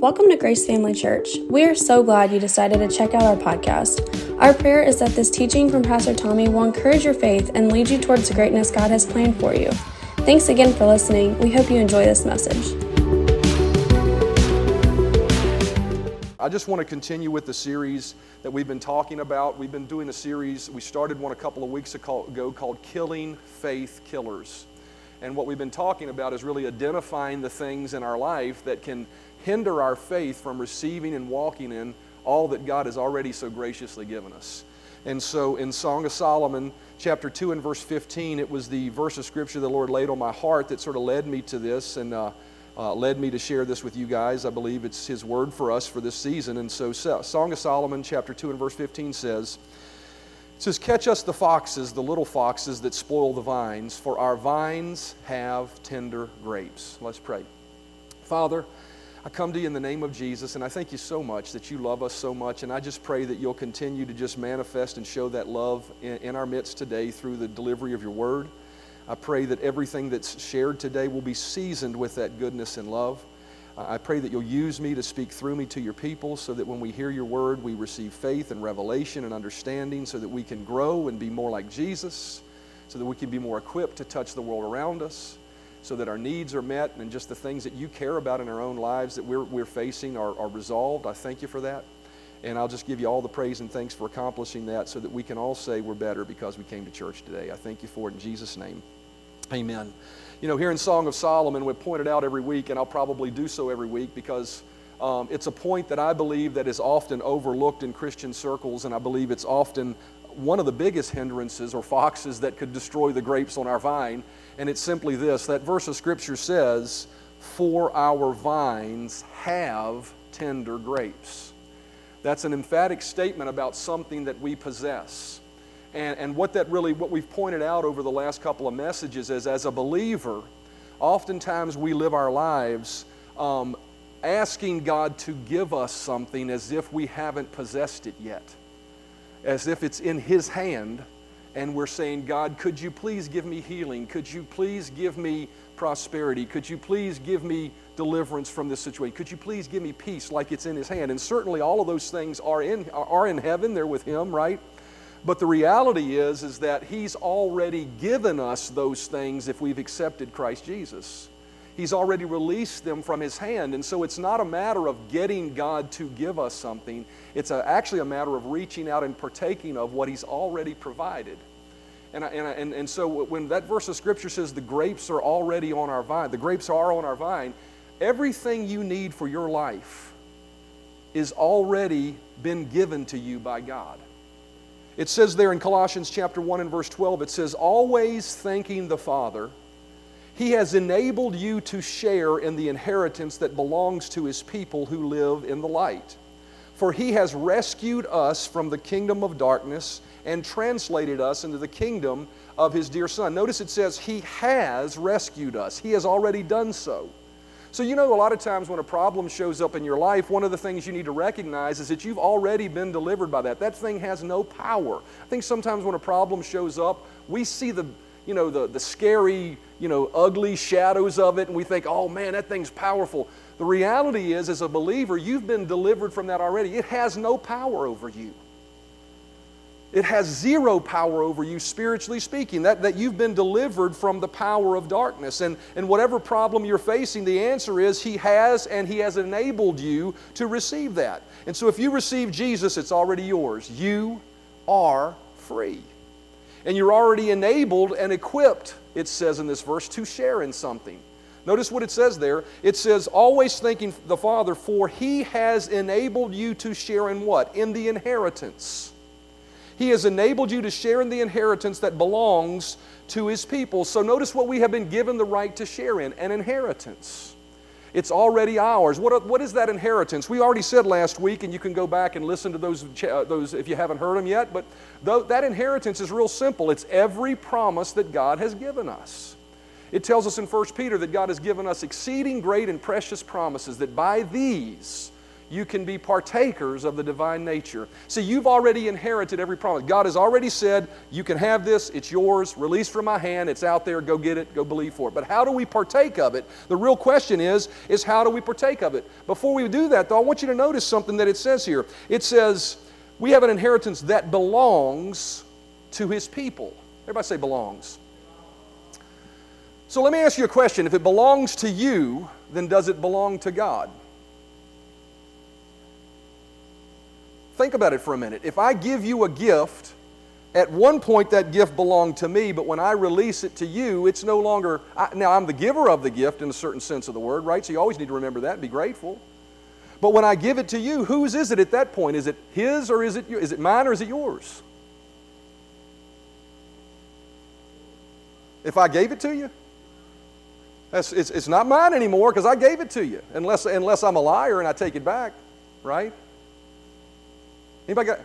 Welcome to Grace Family Church. We are so glad you decided to check out our podcast. Our prayer is that this teaching from Pastor Tommy will encourage your faith and lead you towards the greatness God has planned for you. Thanks again for listening. We hope you enjoy this message. I just want to continue with the series that we've been talking about. We've been doing a series, we started one a couple of weeks ago called Killing Faith Killers. And what we've been talking about is really identifying the things in our life that can hinder our faith from receiving and walking in all that God has already so graciously given us. And so in Song of Solomon, chapter 2 and verse 15, it was the verse of scripture the Lord laid on my heart that sort of led me to this and uh, uh, led me to share this with you guys. I believe it's His word for us for this season. And so, Song of Solomon, chapter 2 and verse 15 says, it says, Catch us the foxes, the little foxes that spoil the vines, for our vines have tender grapes. Let's pray. Father, I come to you in the name of Jesus, and I thank you so much that you love us so much. And I just pray that you'll continue to just manifest and show that love in, in our midst today through the delivery of your word. I pray that everything that's shared today will be seasoned with that goodness and love. I pray that you'll use me to speak through me to your people so that when we hear your word, we receive faith and revelation and understanding so that we can grow and be more like Jesus, so that we can be more equipped to touch the world around us, so that our needs are met and just the things that you care about in our own lives that we're, we're facing are, are resolved. I thank you for that. And I'll just give you all the praise and thanks for accomplishing that so that we can all say we're better because we came to church today. I thank you for it in Jesus' name. Amen. You know, here in Song of Solomon, we point it out every week, and I'll probably do so every week because um, it's a point that I believe that is often overlooked in Christian circles, and I believe it's often one of the biggest hindrances or foxes that could destroy the grapes on our vine. And it's simply this that verse of Scripture says, For our vines have tender grapes. That's an emphatic statement about something that we possess. And, and what that really, what we've pointed out over the last couple of messages is as a believer, oftentimes we live our lives um, asking God to give us something as if we haven't possessed it yet, as if it's in His hand, and we're saying, God, could you please give me healing? Could you please give me prosperity? Could you please give me deliverance from this situation? Could you please give me peace like it's in His hand? And certainly all of those things are in, are in heaven, they're with Him, right? But the reality is, is that He's already given us those things if we've accepted Christ Jesus. He's already released them from His hand. And so it's not a matter of getting God to give us something, it's a, actually a matter of reaching out and partaking of what He's already provided. And, I, and, I, and, and so when that verse of Scripture says the grapes are already on our vine, the grapes are on our vine, everything you need for your life is already been given to you by God. It says there in Colossians chapter 1 and verse 12, it says, Always thanking the Father, He has enabled you to share in the inheritance that belongs to His people who live in the light. For He has rescued us from the kingdom of darkness and translated us into the kingdom of His dear Son. Notice it says, He has rescued us, He has already done so. So, you know, a lot of times when a problem shows up in your life, one of the things you need to recognize is that you've already been delivered by that. That thing has no power. I think sometimes when a problem shows up, we see the, you know, the, the scary, you know, ugly shadows of it, and we think, oh man, that thing's powerful. The reality is, as a believer, you've been delivered from that already. It has no power over you. It has zero power over you, spiritually speaking, that, that you've been delivered from the power of darkness. And, and whatever problem you're facing, the answer is He has and He has enabled you to receive that. And so if you receive Jesus, it's already yours. You are free. And you're already enabled and equipped, it says in this verse, to share in something. Notice what it says there. It says, always thanking the Father, for He has enabled you to share in what? In the inheritance he has enabled you to share in the inheritance that belongs to His people. So notice what we have been given the right to share in an inheritance. It's already ours. What, what is that inheritance? We already said last week, and you can go back and listen to those, uh, those if you haven't heard them yet, but that inheritance is real simple. It's every promise that God has given us. It tells us in 1 Peter that God has given us exceeding great and precious promises, that by these you can be partakers of the divine nature. See, you've already inherited every promise. God has already said, You can have this, it's yours, release from my hand, it's out there, go get it, go believe for it. But how do we partake of it? The real question is, is how do we partake of it? Before we do that, though, I want you to notice something that it says here. It says, We have an inheritance that belongs to his people. Everybody say belongs. So let me ask you a question. If it belongs to you, then does it belong to God? Think about it for a minute. If I give you a gift, at one point that gift belonged to me, but when I release it to you, it's no longer. I, now, I'm the giver of the gift in a certain sense of the word, right? So you always need to remember that and be grateful. But when I give it to you, whose is it at that point? Is it his or is it, is it mine or is it yours? If I gave it to you? It's, it's not mine anymore because I gave it to you, unless, unless I'm a liar and I take it back, right? Anybody got,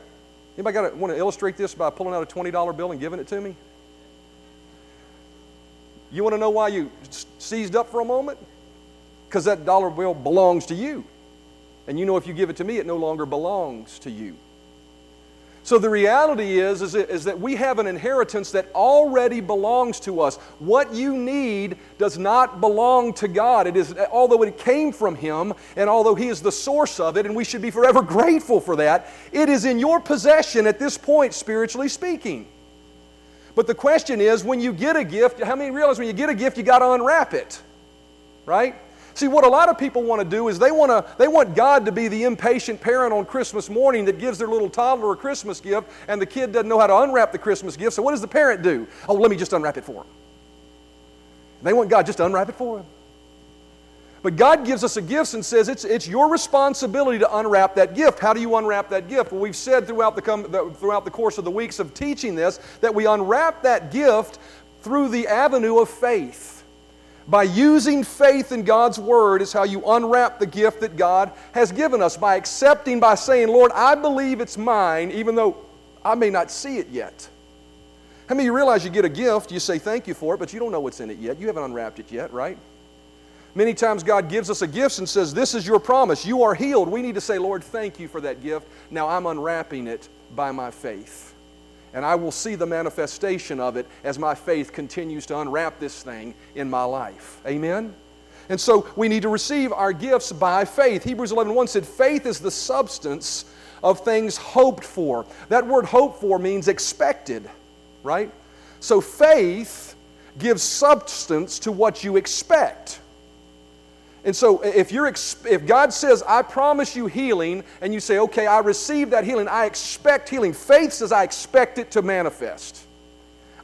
anybody got want to illustrate this by pulling out a $20 bill and giving it to me? You want to know why you seized up for a moment? Because that dollar bill belongs to you. And you know if you give it to me, it no longer belongs to you. So the reality is, is, that we have an inheritance that already belongs to us. What you need does not belong to God. It is, although it came from Him, and although He is the source of it, and we should be forever grateful for that, it is in your possession at this point, spiritually speaking. But the question is, when you get a gift, how many realize when you get a gift, you got to unwrap it, right? See, what a lot of people want to do is they want, to, they want God to be the impatient parent on Christmas morning that gives their little toddler a Christmas gift and the kid doesn't know how to unwrap the Christmas gift. So, what does the parent do? Oh, let me just unwrap it for him. They want God just to unwrap it for him. But God gives us a gift and says it's, it's your responsibility to unwrap that gift. How do you unwrap that gift? Well, we've said throughout the, throughout the course of the weeks of teaching this that we unwrap that gift through the avenue of faith. By using faith in God's Word is how you unwrap the gift that God has given us. By accepting, by saying, Lord, I believe it's mine, even though I may not see it yet. How many of you realize you get a gift, you say thank you for it, but you don't know what's in it yet? You haven't unwrapped it yet, right? Many times God gives us a gift and says, This is your promise. You are healed. We need to say, Lord, thank you for that gift. Now I'm unwrapping it by my faith and I will see the manifestation of it as my faith continues to unwrap this thing in my life. Amen? And so we need to receive our gifts by faith. Hebrews 11:1 said, "Faith is the substance of things hoped for." That word "hope for" means expected, right? So faith gives substance to what you expect. And so if, you're, if God says, I promise you healing, and you say, okay, I receive that healing, I expect healing, faith says, I expect it to manifest.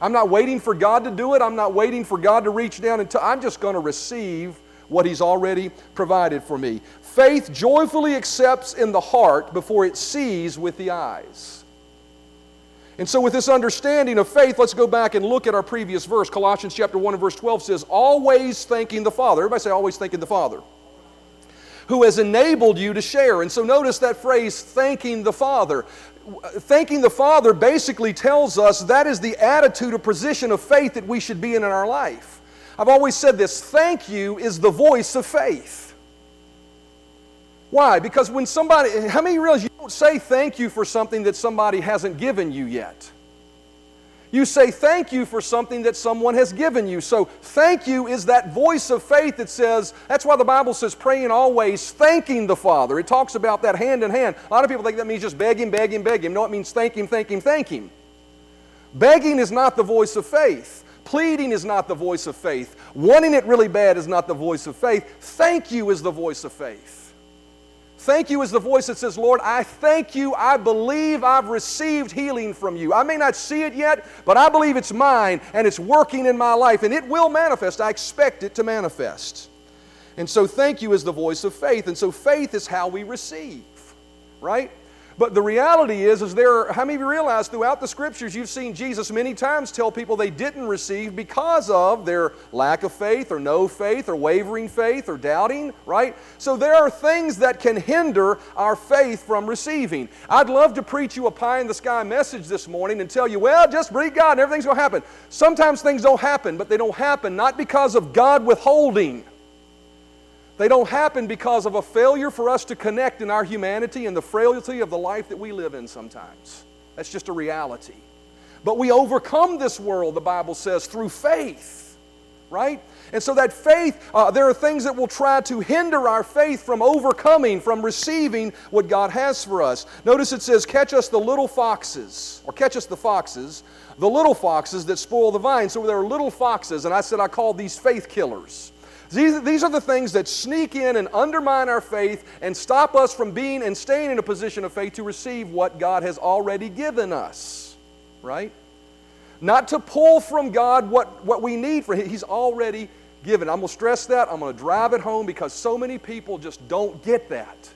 I'm not waiting for God to do it. I'm not waiting for God to reach down and I'm just going to receive what He's already provided for me. Faith joyfully accepts in the heart before it sees with the eyes. And so, with this understanding of faith, let's go back and look at our previous verse. Colossians chapter 1 and verse 12 says, Always thanking the Father. Everybody say, Always thanking the Father. Who has enabled you to share. And so, notice that phrase, thanking the Father. Thanking the Father basically tells us that is the attitude or position of faith that we should be in in our life. I've always said this thank you is the voice of faith. Why? Because when somebody, how many realize you don't say thank you for something that somebody hasn't given you yet? You say thank you for something that someone has given you. So, thank you is that voice of faith that says, that's why the Bible says praying always, thanking the Father. It talks about that hand in hand. A lot of people think that means just beg Him, beg Him, beg Him. No, it means thank Him, thank Him, thank Him. Begging is not the voice of faith. Pleading is not the voice of faith. Wanting it really bad is not the voice of faith. Thank you is the voice of faith. Thank you is the voice that says, Lord, I thank you. I believe I've received healing from you. I may not see it yet, but I believe it's mine and it's working in my life and it will manifest. I expect it to manifest. And so, thank you is the voice of faith. And so, faith is how we receive, right? But the reality is, is there how many of you realize throughout the scriptures you've seen Jesus many times tell people they didn't receive because of their lack of faith or no faith or wavering faith or doubting, right? So there are things that can hinder our faith from receiving. I'd love to preach you a pie in the sky message this morning and tell you, well, just believe God and everything's going to happen. Sometimes things don't happen, but they don't happen not because of God withholding They don't happen because of a failure for us to connect in our humanity and the frailty of the life that we live in sometimes. That's just a reality. But we overcome this world, the Bible says, through faith, right? And so that faith, uh, there are things that will try to hinder our faith from overcoming, from receiving what God has for us. Notice it says, Catch us the little foxes, or catch us the foxes, the little foxes that spoil the vine. So there are little foxes, and I said I call these faith killers. These, these are the things that sneak in and undermine our faith and stop us from being and staying in a position of faith to receive what God has already given us. Right? Not to pull from God what, what we need for Him. He's already given. I'm going to stress that. I'm going to drive it home because so many people just don't get that.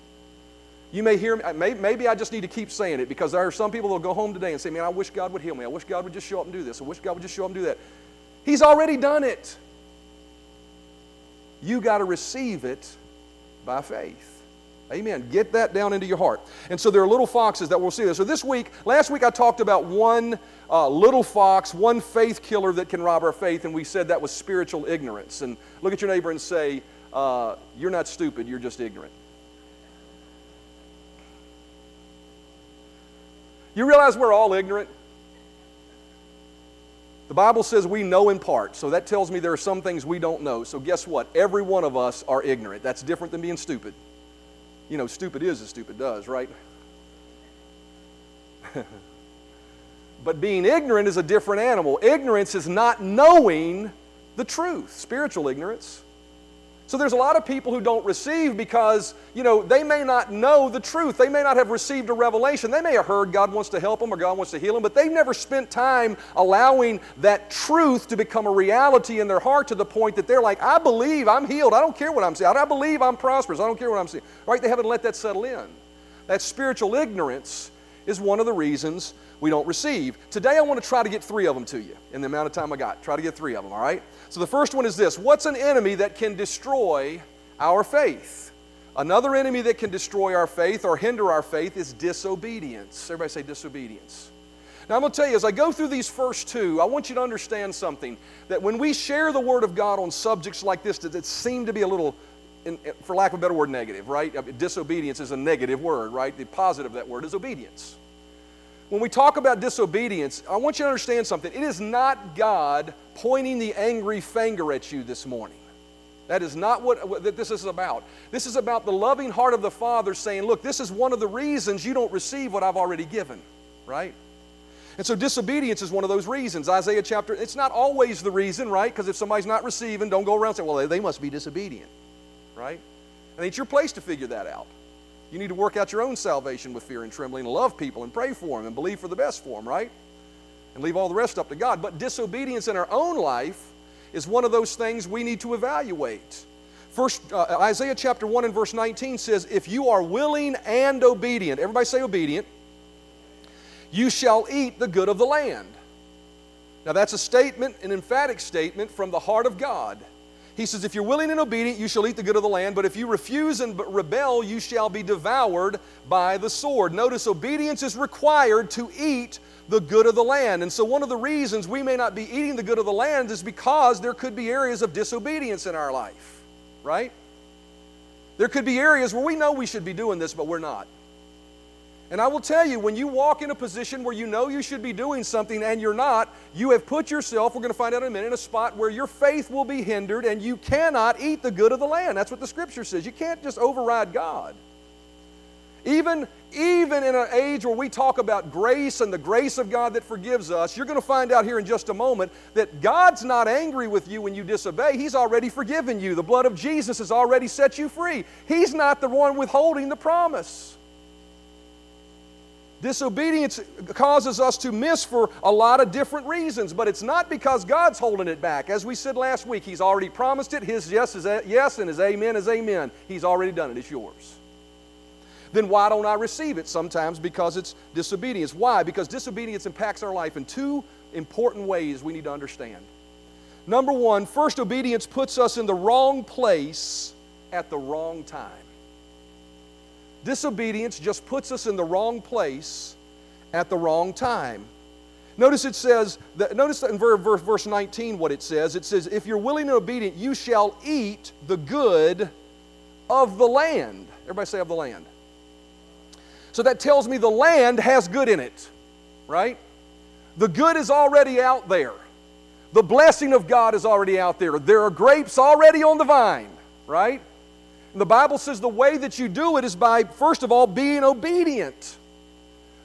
You may hear me, maybe I just need to keep saying it because there are some people that will go home today and say, Man, I wish God would heal me. I wish God would just show up and do this. I wish God would just show up and do that. He's already done it. You got to receive it by faith. Amen. Get that down into your heart. And so there are little foxes that we'll see this. So this week, last week I talked about one uh, little fox, one faith killer that can rob our faith, and we said that was spiritual ignorance. And look at your neighbor and say, uh, You're not stupid, you're just ignorant. You realize we're all ignorant? The Bible says we know in part, so that tells me there are some things we don't know. So, guess what? Every one of us are ignorant. That's different than being stupid. You know, stupid is as stupid does, right? but being ignorant is a different animal. Ignorance is not knowing the truth, spiritual ignorance. So there's a lot of people who don't receive because, you know, they may not know the truth. They may not have received a revelation. They may have heard God wants to help them or God wants to heal them, but they've never spent time allowing that truth to become a reality in their heart to the point that they're like, I believe I'm healed. I don't care what I'm saying. I believe I'm prosperous. I don't care what I'm saying. Right? They haven't let that settle in. That spiritual ignorance is one of the reasons we don't receive. Today I want to try to get three of them to you in the amount of time I got. Try to get three of them, all right? So the first one is this What's an enemy that can destroy our faith? Another enemy that can destroy our faith or hinder our faith is disobedience. Everybody say disobedience. Now, I'm going to tell you, as I go through these first two, I want you to understand something that when we share the Word of God on subjects like this that seem to be a little, in, for lack of a better word, negative, right? Disobedience is a negative word, right? The positive of that word is obedience. When we talk about disobedience, I want you to understand something. It is not God pointing the angry finger at you this morning. That is not what, what this is about. This is about the loving heart of the Father saying, Look, this is one of the reasons you don't receive what I've already given, right? And so disobedience is one of those reasons. Isaiah chapter, it's not always the reason, right? Because if somebody's not receiving, don't go around saying, well, they must be disobedient, right? And it's your place to figure that out. You need to work out your own salvation with fear and trembling love people and pray for them and believe for the best for them, right? And leave all the rest up to God. But disobedience in our own life is one of those things we need to evaluate. First, uh, Isaiah chapter 1 and verse 19 says, If you are willing and obedient, everybody say obedient, you shall eat the good of the land. Now, that's a statement, an emphatic statement from the heart of God. He says, If you're willing and obedient, you shall eat the good of the land, but if you refuse and rebel, you shall be devoured by the sword. Notice obedience is required to eat the good of the land. And so, one of the reasons we may not be eating the good of the land is because there could be areas of disobedience in our life, right? There could be areas where we know we should be doing this, but we're not. And I will tell you, when you walk in a position where you know you should be doing something and you're not, you have put yourself, we're going to find out in a minute, in a spot where your faith will be hindered and you cannot eat the good of the land. That's what the scripture says. You can't just override God. Even, even in an age where we talk about grace and the grace of God that forgives us, you're going to find out here in just a moment that God's not angry with you when you disobey. He's already forgiven you. The blood of Jesus has already set you free. He's not the one withholding the promise. Disobedience causes us to miss for a lot of different reasons, but it's not because God's holding it back. As we said last week, He's already promised it. His yes is yes and His amen is amen. He's already done it. It's yours. Then why don't I receive it? Sometimes because it's disobedience. Why? Because disobedience impacts our life in two important ways we need to understand. Number one, first, obedience puts us in the wrong place at the wrong time. Disobedience just puts us in the wrong place at the wrong time. Notice it says, that, notice that in verse, verse 19 what it says. It says, If you're willing and obedient, you shall eat the good of the land. Everybody say of the land. So that tells me the land has good in it, right? The good is already out there. The blessing of God is already out there. There are grapes already on the vine, right? The Bible says the way that you do it is by, first of all, being obedient.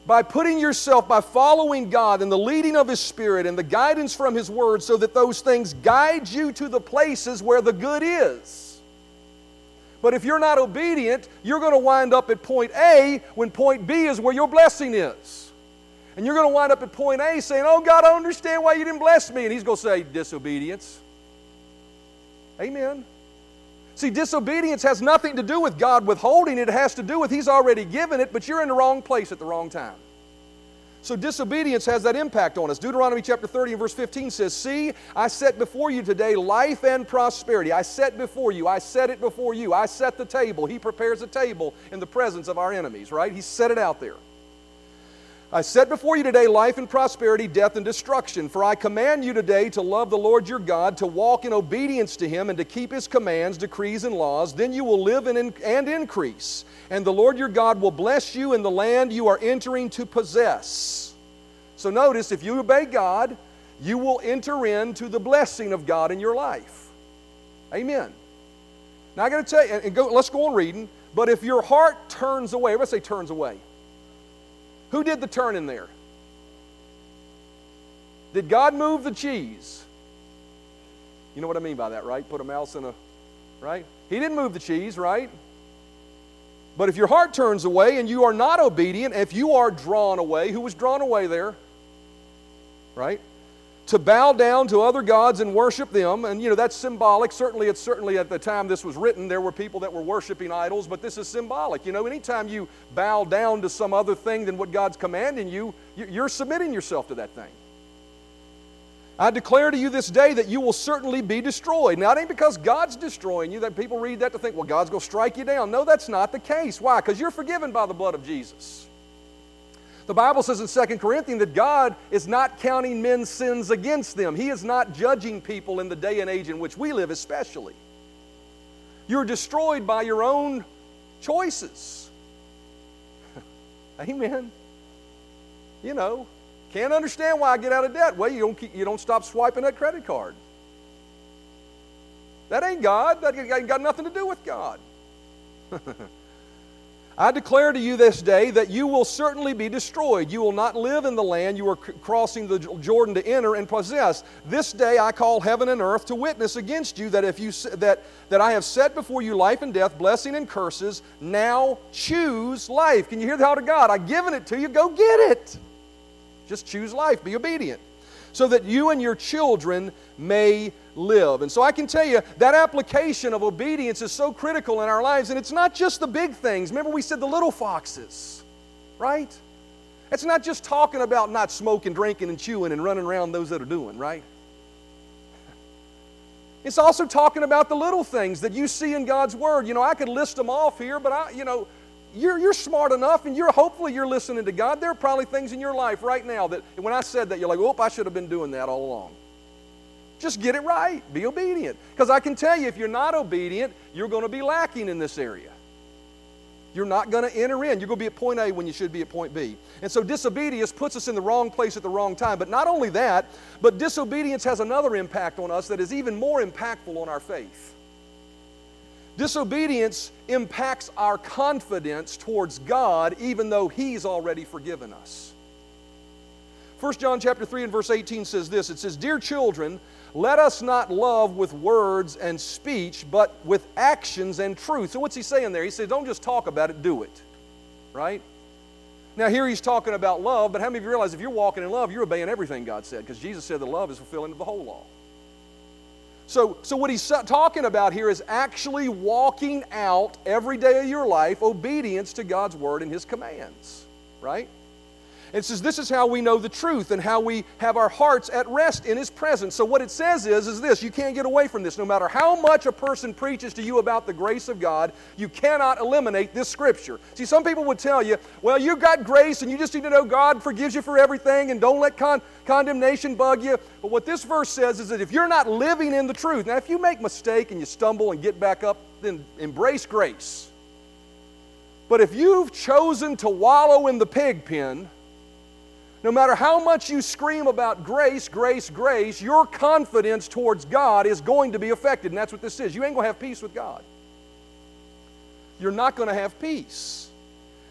By putting yourself, by following God and the leading of His Spirit and the guidance from His Word, so that those things guide you to the places where the good is. But if you're not obedient, you're going to wind up at point A when point B is where your blessing is. And you're going to wind up at point A saying, Oh God, I understand why you didn't bless me. And He's going to say, Disobedience. Amen. See, disobedience has nothing to do with God withholding it, it has to do with He's already given it, but you're in the wrong place at the wrong time. So disobedience has that impact on us. Deuteronomy chapter 30 and verse 15 says, See, I set before you today life and prosperity. I set before you. I set it before you. I set the table. He prepares a table in the presence of our enemies, right? He set it out there. I set before you today life and prosperity, death and destruction. For I command you today to love the Lord your God, to walk in obedience to him, and to keep his commands, decrees, and laws. Then you will live and, and increase. And the Lord your God will bless you in the land you are entering to possess. So notice, if you obey God, you will enter into the blessing of God in your life. Amen. Now I got to tell you, and go, let's go on reading. But if your heart turns away, everybody say turns away. Who did the turning there? Did God move the cheese? You know what I mean by that, right? Put a mouse in a, right? He didn't move the cheese, right? But if your heart turns away and you are not obedient, if you are drawn away, who was drawn away there? Right? To bow down to other gods and worship them. And, you know, that's symbolic. Certainly, it's certainly at the time this was written, there were people that were worshiping idols, but this is symbolic. You know, anytime you bow down to some other thing than what God's commanding you, you're submitting yourself to that thing. I declare to you this day that you will certainly be destroyed. Now, it ain't because God's destroying you that people read that to think, well, God's going to strike you down. No, that's not the case. Why? Because you're forgiven by the blood of Jesus. The Bible says in 2 Corinthians that God is not counting men's sins against them. He is not judging people in the day and age in which we live, especially. You're destroyed by your own choices. Amen. You know, can't understand why I get out of debt. Well, you don't, keep, you don't stop swiping that credit card. That ain't God. That ain't got nothing to do with God. I declare to you this day that you will certainly be destroyed. You will not live in the land you are crossing the Jordan to enter and possess. This day I call heaven and earth to witness against you that if you that that I have set before you life and death, blessing and curses. Now choose life. Can you hear the heart of God? I've given it to you. Go get it. Just choose life. Be obedient so that you and your children may live. And so I can tell you that application of obedience is so critical in our lives. And it's not just the big things. Remember, we said the little foxes, right? It's not just talking about not smoking, drinking, and chewing and running around those that are doing, right? It's also talking about the little things that you see in God's Word. You know, I could list them off here, but I, you know, you're, you're smart enough and you're hopefully you're listening to God. There are probably things in your life right now that when I said that, you're like, oh, I should have been doing that all along. Just get it right. Be obedient. Because I can tell you, if you're not obedient, you're going to be lacking in this area. You're not going to enter in. You're going to be at point A when you should be at point B. And so disobedience puts us in the wrong place at the wrong time. But not only that, but disobedience has another impact on us that is even more impactful on our faith. Disobedience impacts our confidence towards God even though He's already forgiven us. 1 John chapter 3 and verse 18 says this. It says, Dear children, let us not love with words and speech, but with actions and truth. So what's he saying there? He says, don't just talk about it, do it. Right? Now, here he's talking about love, but how many of you realize if you're walking in love, you're obeying everything God said? Because Jesus said that love is fulfilling the whole law. So, so, what he's talking about here is actually walking out every day of your life obedience to God's word and his commands, right? It says this is how we know the truth and how we have our hearts at rest in His presence. So what it says is, is this, you can't get away from this. No matter how much a person preaches to you about the grace of God, you cannot eliminate this scripture. See, some people would tell you, well, you've got grace and you just need to know God forgives you for everything and don't let con- condemnation bug you. But what this verse says is that if you're not living in the truth, now if you make a mistake and you stumble and get back up, then embrace grace. But if you've chosen to wallow in the pig pen, no matter how much you scream about grace, grace, grace, your confidence towards God is going to be affected. And that's what this is. You ain't going to have peace with God. You're not going to have peace.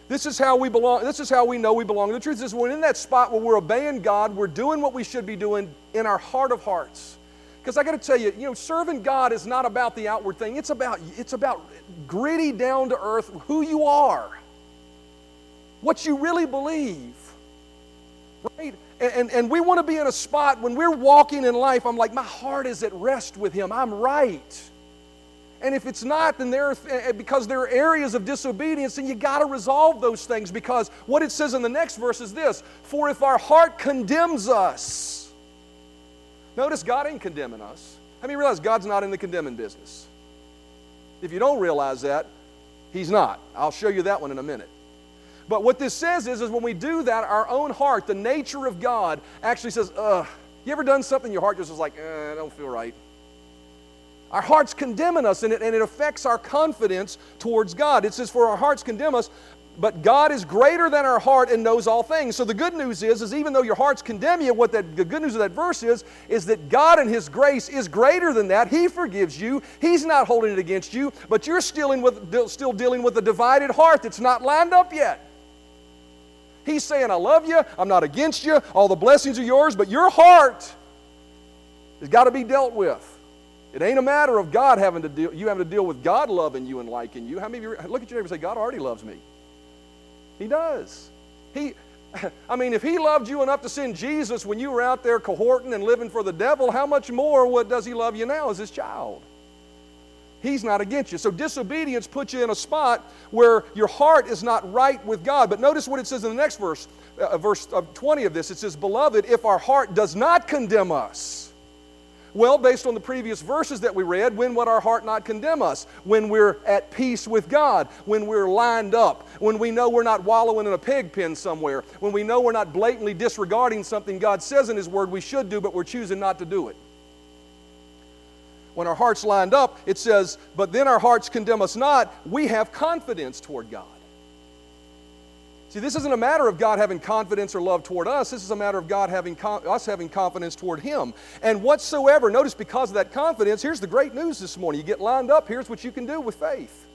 This is how we belong. This is how we know we belong the truth. This is when in that spot where we're obeying God, we're doing what we should be doing in our heart of hearts. Because I got to tell you, you know, serving God is not about the outward thing. It's about it's about gritty, down to earth, who you are, what you really believe. Right? And, and, and we want to be in a spot when we're walking in life, I'm like, my heart is at rest with Him. I'm right. And if it's not, then there are, eh, because there are areas of disobedience, and you got to resolve those things because what it says in the next verse is this For if our heart condemns us, notice God ain't condemning us. How many realize God's not in the condemning business? If you don't realize that, He's not. I'll show you that one in a minute. But what this says is, is when we do that, our own heart, the nature of God, actually says, ugh. You ever done something, your heart just is like, eh, I don't feel right. Our hearts condemning us, and it, and it affects our confidence towards God. It says, For our hearts condemn us, but God is greater than our heart and knows all things. So the good news is, is even though your hearts condemn you, what that, the good news of that verse is, is that God and His grace is greater than that. He forgives you. He's not holding it against you, but you're still, with, still dealing with a divided heart that's not lined up yet. He's saying, I love you, I'm not against you, all the blessings are yours, but your heart has got to be dealt with. It ain't a matter of God having to deal, you having to deal with God loving you and liking you. How many of you look at your neighbor and say, God already loves me? He does. He, I mean, if He loved you enough to send Jesus when you were out there cohorting and living for the devil, how much more what does He love you now as His child? He's not against you. So disobedience puts you in a spot where your heart is not right with God. But notice what it says in the next verse, uh, verse uh, 20 of this. It says, Beloved, if our heart does not condemn us. Well, based on the previous verses that we read, when would our heart not condemn us? When we're at peace with God, when we're lined up, when we know we're not wallowing in a pig pen somewhere, when we know we're not blatantly disregarding something God says in His Word we should do, but we're choosing not to do it when our hearts lined up, it says, But then our hearts condemn us not. We have confidence toward God. See, this isn't a matter of God having confidence or love toward us. This is a matter of God having us having confidence toward Him. And whatsoever, notice because of that confidence, here's the great news this morning. You get lined up, here's what you can do with faith.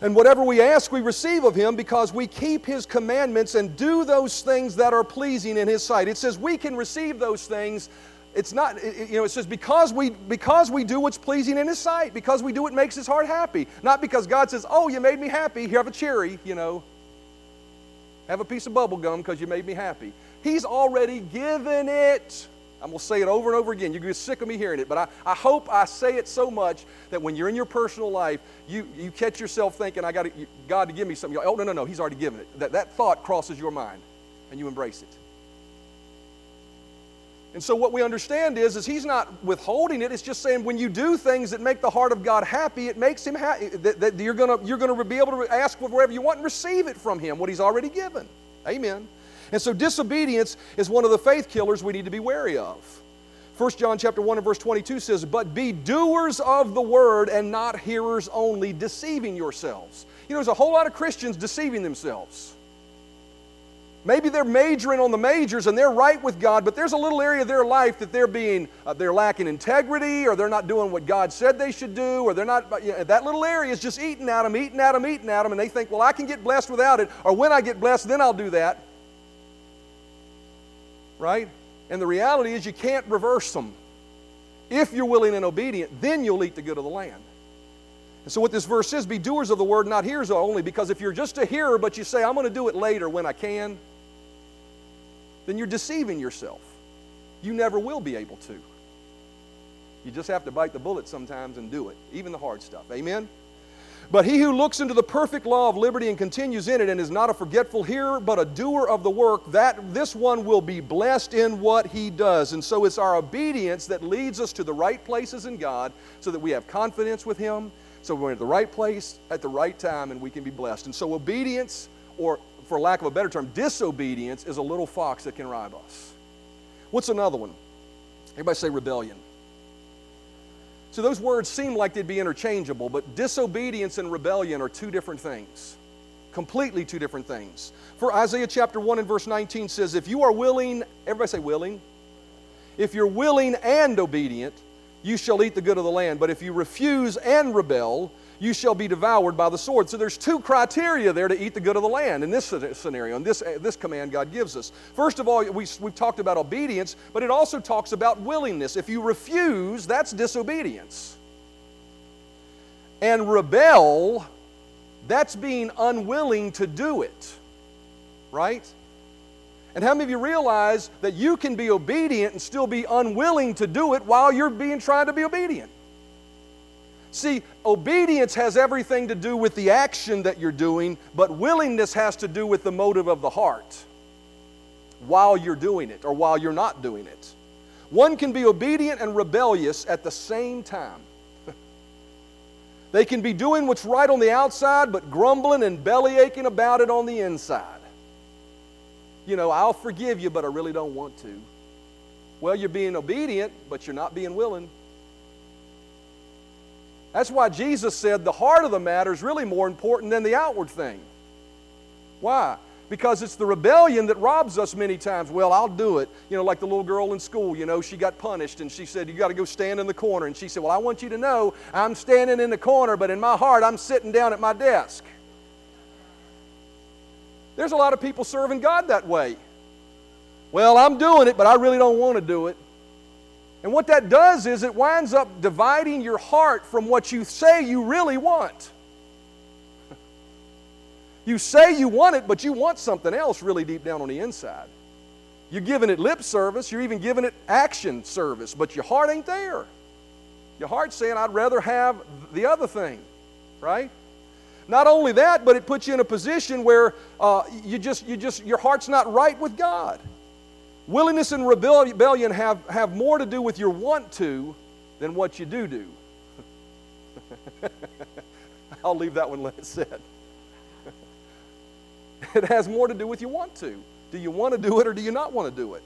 And whatever we ask, we receive of Him because we keep His commandments and do those things that are pleasing in His sight. It says we can receive those things it's not, you know, it says because we, because we do what's pleasing in His sight, because we do what makes His heart happy. Not because God says, oh, you made me happy, here have a cherry, you know. Have a piece of bubble gum because you made me happy. He's already given it. I'm going to say it over and over again. You're going to get sick of me hearing it, but I, I hope I say it so much that when you're in your personal life, you, you catch yourself thinking, I got God to give me something. oh, no, no, no, He's already given it. That, that thought crosses your mind, and you embrace it. And so what we understand is, is he's not withholding it. It's just saying when you do things that make the heart of God happy, it makes him happy. That, that you're going you're gonna be able to ask for whatever you want and receive it from him, what he's already given. Amen. And so disobedience is one of the faith killers we need to be wary of. 1 John chapter 1 and verse 22 says, But be doers of the word and not hearers only, deceiving yourselves. You know, there's a whole lot of Christians deceiving themselves. Maybe they're majoring on the majors and they're right with God, but there's a little area of their life that they're being, uh, they're lacking integrity, or they're not doing what God said they should do, or they're not, you know, that little area is just eating at them, eating at them, eating at them, and they think, well, I can get blessed without it, or when I get blessed, then I'll do that. Right? And the reality is you can't reverse them. If you're willing and obedient, then you'll eat the good of the land. And so, what this verse says, be doers of the word, not hearers only, because if you're just a hearer, but you say, I'm going to do it later when I can, then you're deceiving yourself. You never will be able to. You just have to bite the bullet sometimes and do it, even the hard stuff. Amen? But he who looks into the perfect law of liberty and continues in it and is not a forgetful hearer, but a doer of the work, that this one will be blessed in what he does. And so it's our obedience that leads us to the right places in God so that we have confidence with him, so we're at the right place at the right time and we can be blessed. And so obedience or for lack of a better term, disobedience is a little fox that can rob us. What's another one? Everybody say rebellion. So those words seem like they'd be interchangeable, but disobedience and rebellion are two different things. Completely two different things. For Isaiah chapter 1 and verse 19 says, If you are willing, everybody say willing. If you're willing and obedient, you shall eat the good of the land. But if you refuse and rebel, you shall be devoured by the sword. So there's two criteria there to eat the good of the land in this scenario, in this, this command God gives us. First of all, we, we've talked about obedience, but it also talks about willingness. If you refuse, that's disobedience. And rebel, that's being unwilling to do it, right? And how many of you realize that you can be obedient and still be unwilling to do it while you're being trying to be obedient? See, obedience has everything to do with the action that you're doing, but willingness has to do with the motive of the heart while you're doing it or while you're not doing it. One can be obedient and rebellious at the same time. they can be doing what's right on the outside, but grumbling and belly aching about it on the inside. You know, I'll forgive you, but I really don't want to. Well, you're being obedient, but you're not being willing. That's why Jesus said the heart of the matter is really more important than the outward thing. Why? Because it's the rebellion that robs us many times. Well, I'll do it. You know, like the little girl in school, you know, she got punished and she said, You got to go stand in the corner. And she said, Well, I want you to know I'm standing in the corner, but in my heart, I'm sitting down at my desk. There's a lot of people serving God that way. Well, I'm doing it, but I really don't want to do it. And what that does is it winds up dividing your heart from what you say you really want. you say you want it, but you want something else really deep down on the inside. You're giving it lip service, you're even giving it action service, but your heart ain't there. Your heart's saying, I'd rather have the other thing, right? Not only that, but it puts you in a position where uh, you just, you just, your heart's not right with God. Willingness and rebellion have, have more to do with your want to than what you do do. I'll leave that one let it sit. it has more to do with you want to. Do you want to do it or do you not want to do it?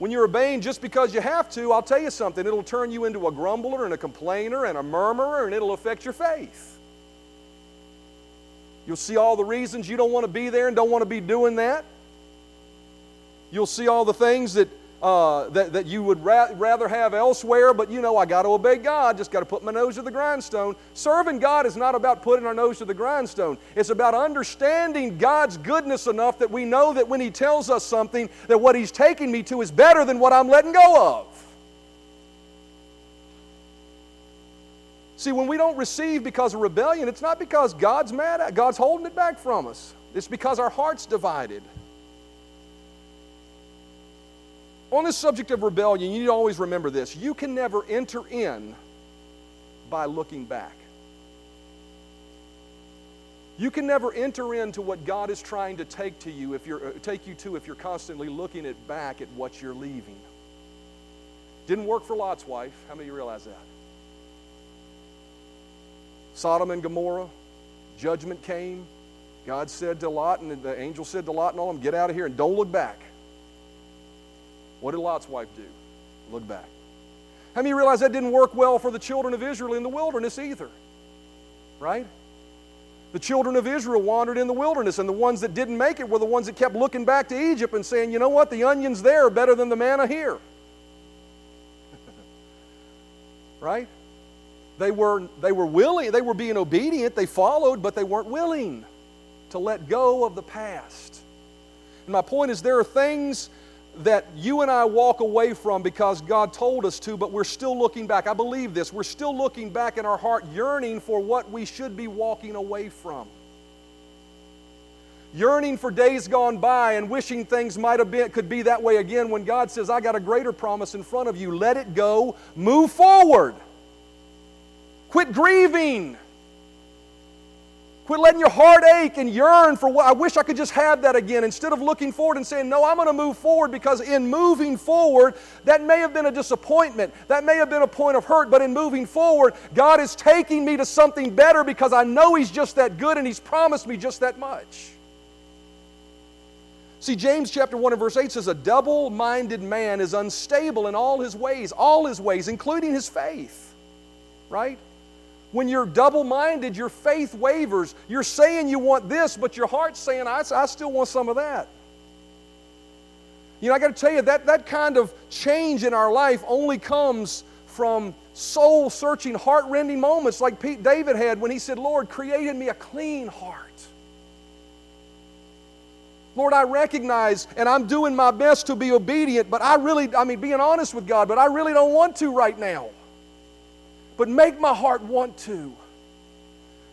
When you're obeying just because you have to, I'll tell you something, it'll turn you into a grumbler and a complainer and a murmurer and it'll affect your faith. You'll see all the reasons you don't want to be there and don't want to be doing that. You'll see all the things that, uh, that, that you would ra- rather have elsewhere, but you know, I got to obey God, just got to put my nose to the grindstone. Serving God is not about putting our nose to the grindstone, it's about understanding God's goodness enough that we know that when He tells us something, that what He's taking me to is better than what I'm letting go of. See, when we don't receive because of rebellion, it's not because God's mad at God's holding it back from us. It's because our heart's divided. On the subject of rebellion, you need to always remember this you can never enter in by looking back. You can never enter into what God is trying to take to you if you're uh, take you to if you're constantly looking at back at what you're leaving. Didn't work for Lot's wife. How many of you realize that? Sodom and Gomorrah, judgment came. God said to Lot, and the angel said to Lot and all of them, Get out of here and don't look back. What did Lot's wife do? Look back. How many realize that didn't work well for the children of Israel in the wilderness either? Right? The children of Israel wandered in the wilderness, and the ones that didn't make it were the ones that kept looking back to Egypt and saying, you know what, the onions there are better than the manna here. right? They were, they were willing, they were being obedient, they followed, but they weren't willing to let go of the past. And my point is, there are things that you and I walk away from because God told us to, but we're still looking back. I believe this. We're still looking back in our heart, yearning for what we should be walking away from. Yearning for days gone by and wishing things might have been could be that way again when God says, I got a greater promise in front of you. Let it go. Move forward. Quit grieving. Quit letting your heart ache and yearn for what I wish I could just have that again instead of looking forward and saying, No, I'm going to move forward because in moving forward, that may have been a disappointment. That may have been a point of hurt, but in moving forward, God is taking me to something better because I know He's just that good and He's promised me just that much. See, James chapter 1 and verse 8 says, A double minded man is unstable in all his ways, all his ways, including his faith. Right? When you're double minded, your faith wavers. You're saying you want this, but your heart's saying, I, I still want some of that. You know, I got to tell you, that, that kind of change in our life only comes from soul searching, heart rending moments like Pete David had when he said, Lord, create in me a clean heart. Lord, I recognize and I'm doing my best to be obedient, but I really, I mean, being honest with God, but I really don't want to right now. But make my heart want to.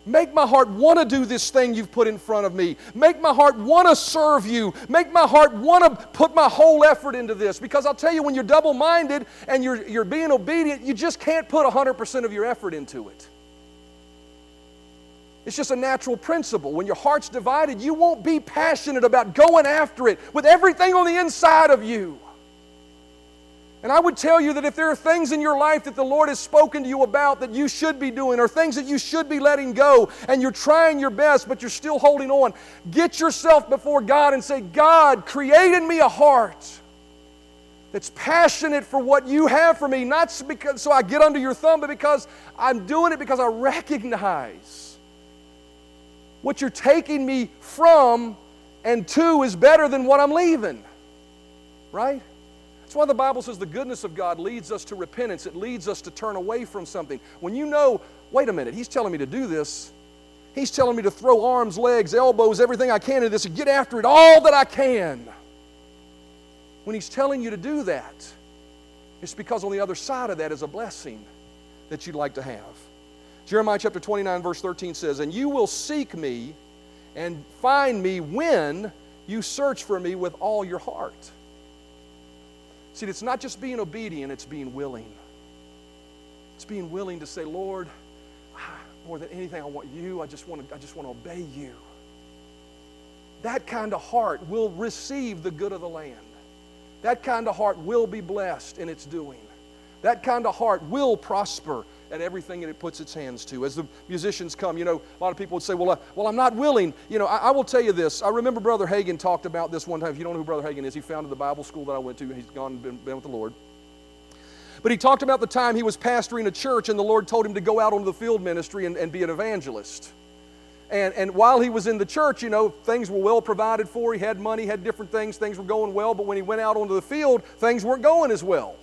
Make my heart want to do this thing you've put in front of me. Make my heart want to serve you. Make my heart want to put my whole effort into this. Because I'll tell you, when you're double minded and you're, you're being obedient, you just can't put 100% of your effort into it. It's just a natural principle. When your heart's divided, you won't be passionate about going after it with everything on the inside of you. And I would tell you that if there are things in your life that the Lord has spoken to you about that you should be doing, or things that you should be letting go, and you're trying your best, but you're still holding on, get yourself before God and say, God, create in me a heart that's passionate for what you have for me, not because so I get under your thumb, but because I'm doing it because I recognize what you're taking me from and to is better than what I'm leaving. Right? That's why the Bible says the goodness of God leads us to repentance. It leads us to turn away from something. When you know, wait a minute, He's telling me to do this. He's telling me to throw arms, legs, elbows, everything I can into this and get after it all that I can. When He's telling you to do that, it's because on the other side of that is a blessing that you'd like to have. Jeremiah chapter 29, verse 13 says, And you will seek me and find me when you search for me with all your heart. See, it's not just being obedient, it's being willing. It's being willing to say, Lord, ah, more than anything, I want you. I just want to, I just want to obey you. That kind of heart will receive the good of the land. That kind of heart will be blessed in its doing. That kind of heart will prosper at everything that it puts its hands to. As the musicians come, you know, a lot of people would say, well, uh, well I'm not willing. You know, I, I, will tell you this. I remember Brother Hagin talked about this one time. If you don't know who Brother Hagin is, he founded the Bible school that I went to. And he's gone and been, been with the Lord. But he talked about the time he was pastoring a church and the Lord told him to go out onto the field ministry and, and be an evangelist. And, and while he was in the church, you know, things were well provided for. He had money, had different things, things were going well. But when he went out onto the field, things weren't going as well.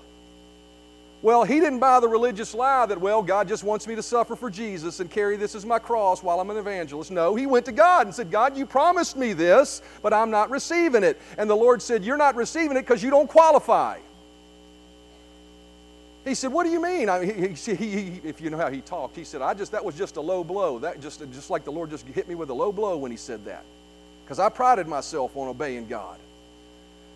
Well, he didn't buy the religious lie that, well, God just wants me to suffer for Jesus and carry this as my cross while I'm an evangelist. No, he went to God and said, God, you promised me this, but I'm not receiving it. And the Lord said, You're not receiving it because you don't qualify. He said, "What do you mean?" I mean, he, he, he, if you know how he talked, he said, "I just that was just a low blow. That just just like the Lord just hit me with a low blow when he said that, because I prided myself on obeying God."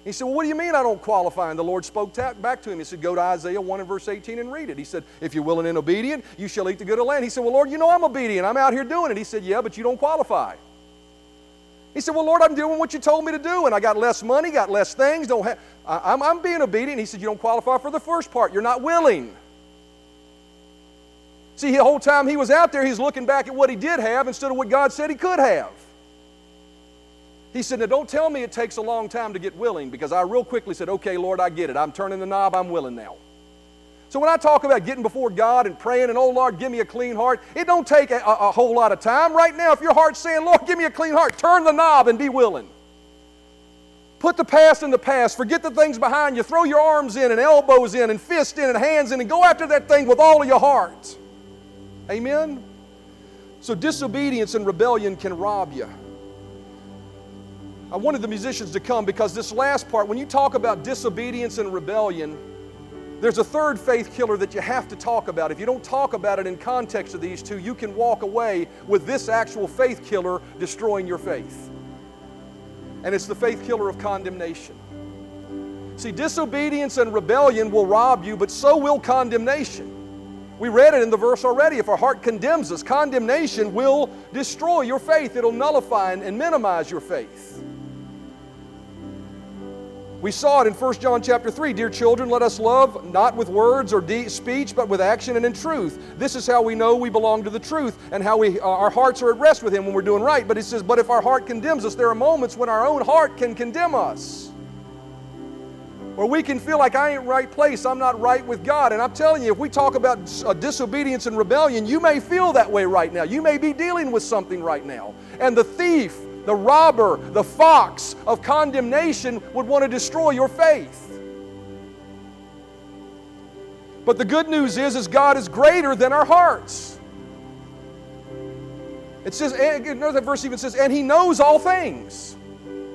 He said, Well, what do you mean I don't qualify? And the Lord spoke back to him. He said, Go to Isaiah 1 and verse 18 and read it. He said, If you're willing and obedient, you shall eat the good of the land. He said, Well, Lord, you know I'm obedient. I'm out here doing it. He said, Yeah, but you don't qualify. He said, Well, Lord, I'm doing what you told me to do, and I got less money, got less things. Don't I'm, I'm being obedient. He said, You don't qualify for the first part. You're not willing. See, the whole time he was out there, he's looking back at what he did have instead of what God said he could have. He said, Now don't tell me it takes a long time to get willing because I real quickly said, Okay, Lord, I get it. I'm turning the knob. I'm willing now. So when I talk about getting before God and praying and, oh Lord, give me a clean heart, it don't take a, a, whole lot of time. Right now, if your heart's saying, Lord, give me a clean heart, turn the knob and be willing. Put the past in the past. Forget the things behind you. Throw your arms in and elbows in and fists in and hands in and go after that thing with all of your heart. Amen? So disobedience and rebellion can rob you. I wanted the musicians to come because this last part, when you talk about disobedience and rebellion, there's a third faith killer that you have to talk about. If you don't talk about it in context of these two, you can walk away with this actual faith killer destroying your faith. And it's the faith killer of condemnation. See, disobedience and rebellion will rob you, but so will condemnation. We read it in the verse already. If our heart condemns us, condemnation will destroy your faith, it'll nullify and minimize your faith. We saw it in 1 John chapter 3. Dear children, let us love not with words or de- speech, but with action and in truth. This is how we know we belong to the truth and how we, uh, our hearts are at rest with Him when we're doing right. But He says, but if our heart condemns us, there are moments when our own heart can condemn us. Where we can feel like I ain't right place, I'm not right with God. And I'm telling you, if we talk about uh, disobedience and rebellion, you may feel that way right now. You may be dealing with something right now. And the thief, the robber, the fox of condemnation would want to destroy your faith. But the good news is, is God is greater than our hearts. It says, another verse even says, and He knows all things.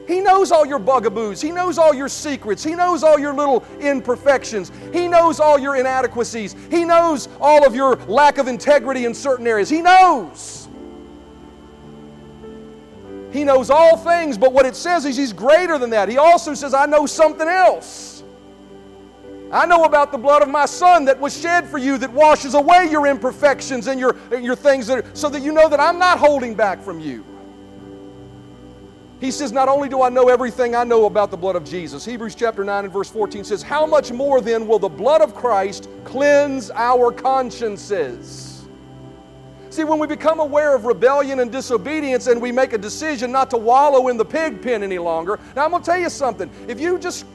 He knows all your bugaboos. He knows all your secrets. He knows all your little imperfections. He knows all your inadequacies. He knows all of your lack of integrity in certain areas. He knows. He knows all things, but what it says is He's greater than that. He also says, I know something else. I know about the blood of my Son that was shed for you that washes away your imperfections and your, your things, that are, so that you know that I'm not holding back from you. He says, Not only do I know everything I know about the blood of Jesus, Hebrews chapter 9 and verse 14 says, How much more then will the blood of Christ cleanse our consciences? See, when we become aware of rebellion and disobedience and we make a decision not to wallow in the pig pen any longer, now I'm going to tell you something. If you just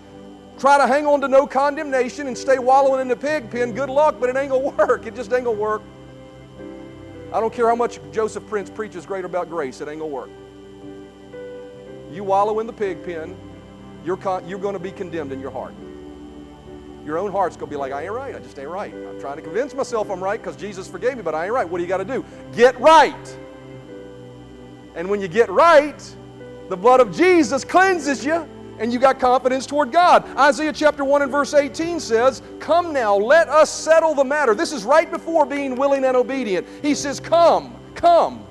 try to hang on to no condemnation and stay wallowing in the pig pen, good luck, but it ain't going to work. It just ain't going to work. I don't care how much Joseph Prince preaches great about grace, it ain't going to work. You wallow in the pig pen, you're, con- you're going to be condemned in your heart your own heart's going to be like, I ain't right. I just ain't right. I'm trying to convince myself I'm right because Jesus forgave me, but I ain't right. What do you got to do? Get right. And when you get right, the blood of Jesus cleanses you and you got confidence toward God. Isaiah chapter 1 and verse 18 says, Come now, let us settle the matter. This is right before being willing and obedient. He says, Come, come.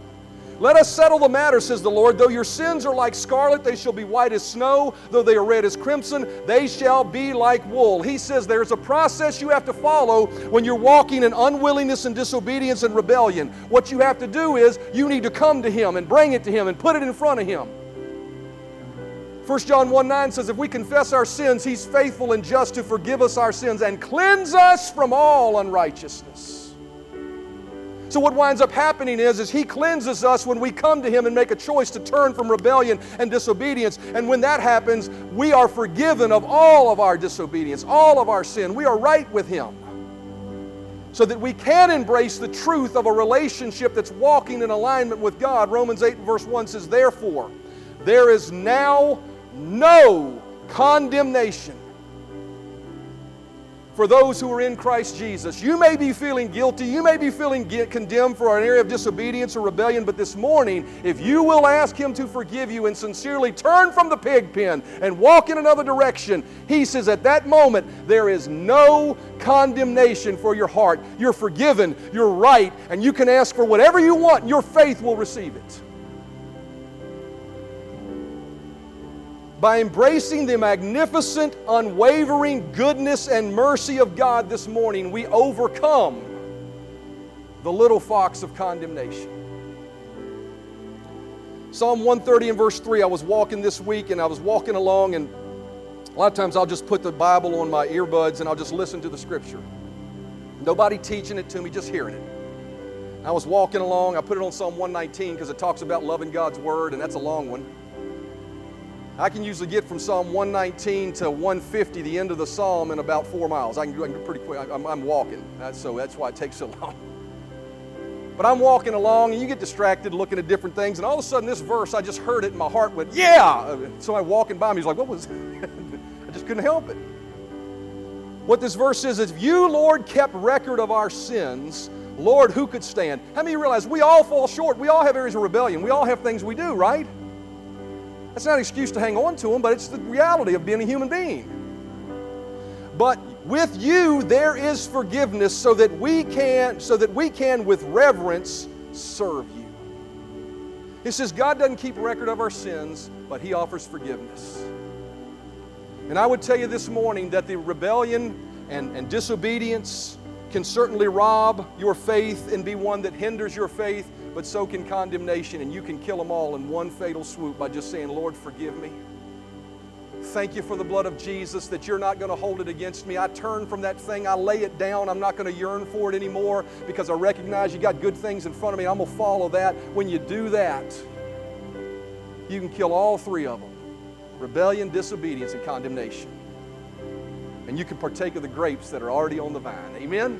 Let us settle the matter, says the Lord. Though your sins are like scarlet, they shall be white as snow. Though they are red as crimson, they shall be like wool. He says there's a process you have to follow when you're walking in unwillingness and disobedience and rebellion. What you have to do is you need to come to Him and bring it to Him and put it in front of Him. 1 John 1 9 says, If we confess our sins, He's faithful and just to forgive us our sins and cleanse us from all unrighteousness. So what winds up happening is, is He cleanses us when we come to Him and make a choice to turn from rebellion and disobedience. And when that happens, we are forgiven of all of our disobedience, all of our sin. We are right with Him. So that we can embrace the truth of a relationship that's walking in alignment with God. Romans 8, verse 1 says, Therefore, there is now no condemnation for those who are in Christ Jesus. You may be feeling guilty, you may be feeling condemned for an area of disobedience or rebellion, but this morning, if you will ask Him to forgive you and sincerely turn from the pig pen and walk in another direction, He says at that moment, there is no condemnation for your heart. You're forgiven, you're right, and you can ask for whatever you want, your faith will receive it. By embracing the magnificent, unwavering goodness and mercy of God this morning, we overcome the little fox of condemnation. Psalm 130 and verse 3, I was walking this week and I was walking along, and a lot of times I'll just put the Bible on my earbuds and I'll just listen to the scripture. Nobody teaching it to me, just hearing it. I was walking along, I put it on Psalm 119 because it talks about loving God's word, and that's a long one. I can usually get from Psalm 119 to 150, the end of the psalm, in about four miles. I can, I can do pretty quick. I'm, I'm walking, so that's why it takes so long. But I'm walking along, and you get distracted looking at different things, and all of a sudden, this verse, I just heard it, and my heart went, "Yeah!" So I walking by me, he's like, "What was?" I just couldn't help it. What this verse says is, "If you, Lord, kept record of our sins." Lord, who could stand? How many realize we all fall short? We all have areas of rebellion. We all have things we do, right? That's not an excuse to hang on to them, but it's the reality of being a human being. But with you there is forgiveness so that we can so that we can with reverence serve you. He says God doesn't keep record of our sins, but he offers forgiveness. And I would tell you this morning that the rebellion and, and disobedience can certainly rob your faith and be one that hinders your faith, but so can condemnation, and you can kill them all in one fatal swoop by just saying, Lord, forgive me. thank you for the blood of Jesus that you're not going to hold it against me. I turn from that thing. I lay it down. I'm not going to yearn for it anymore because I recognize you got good things in front of me. I'm going to follow that. When you do that, you can kill all three of them rebellion, disobedience, and condemnation. And you can partake of the grapes that are already on the vine. Amen?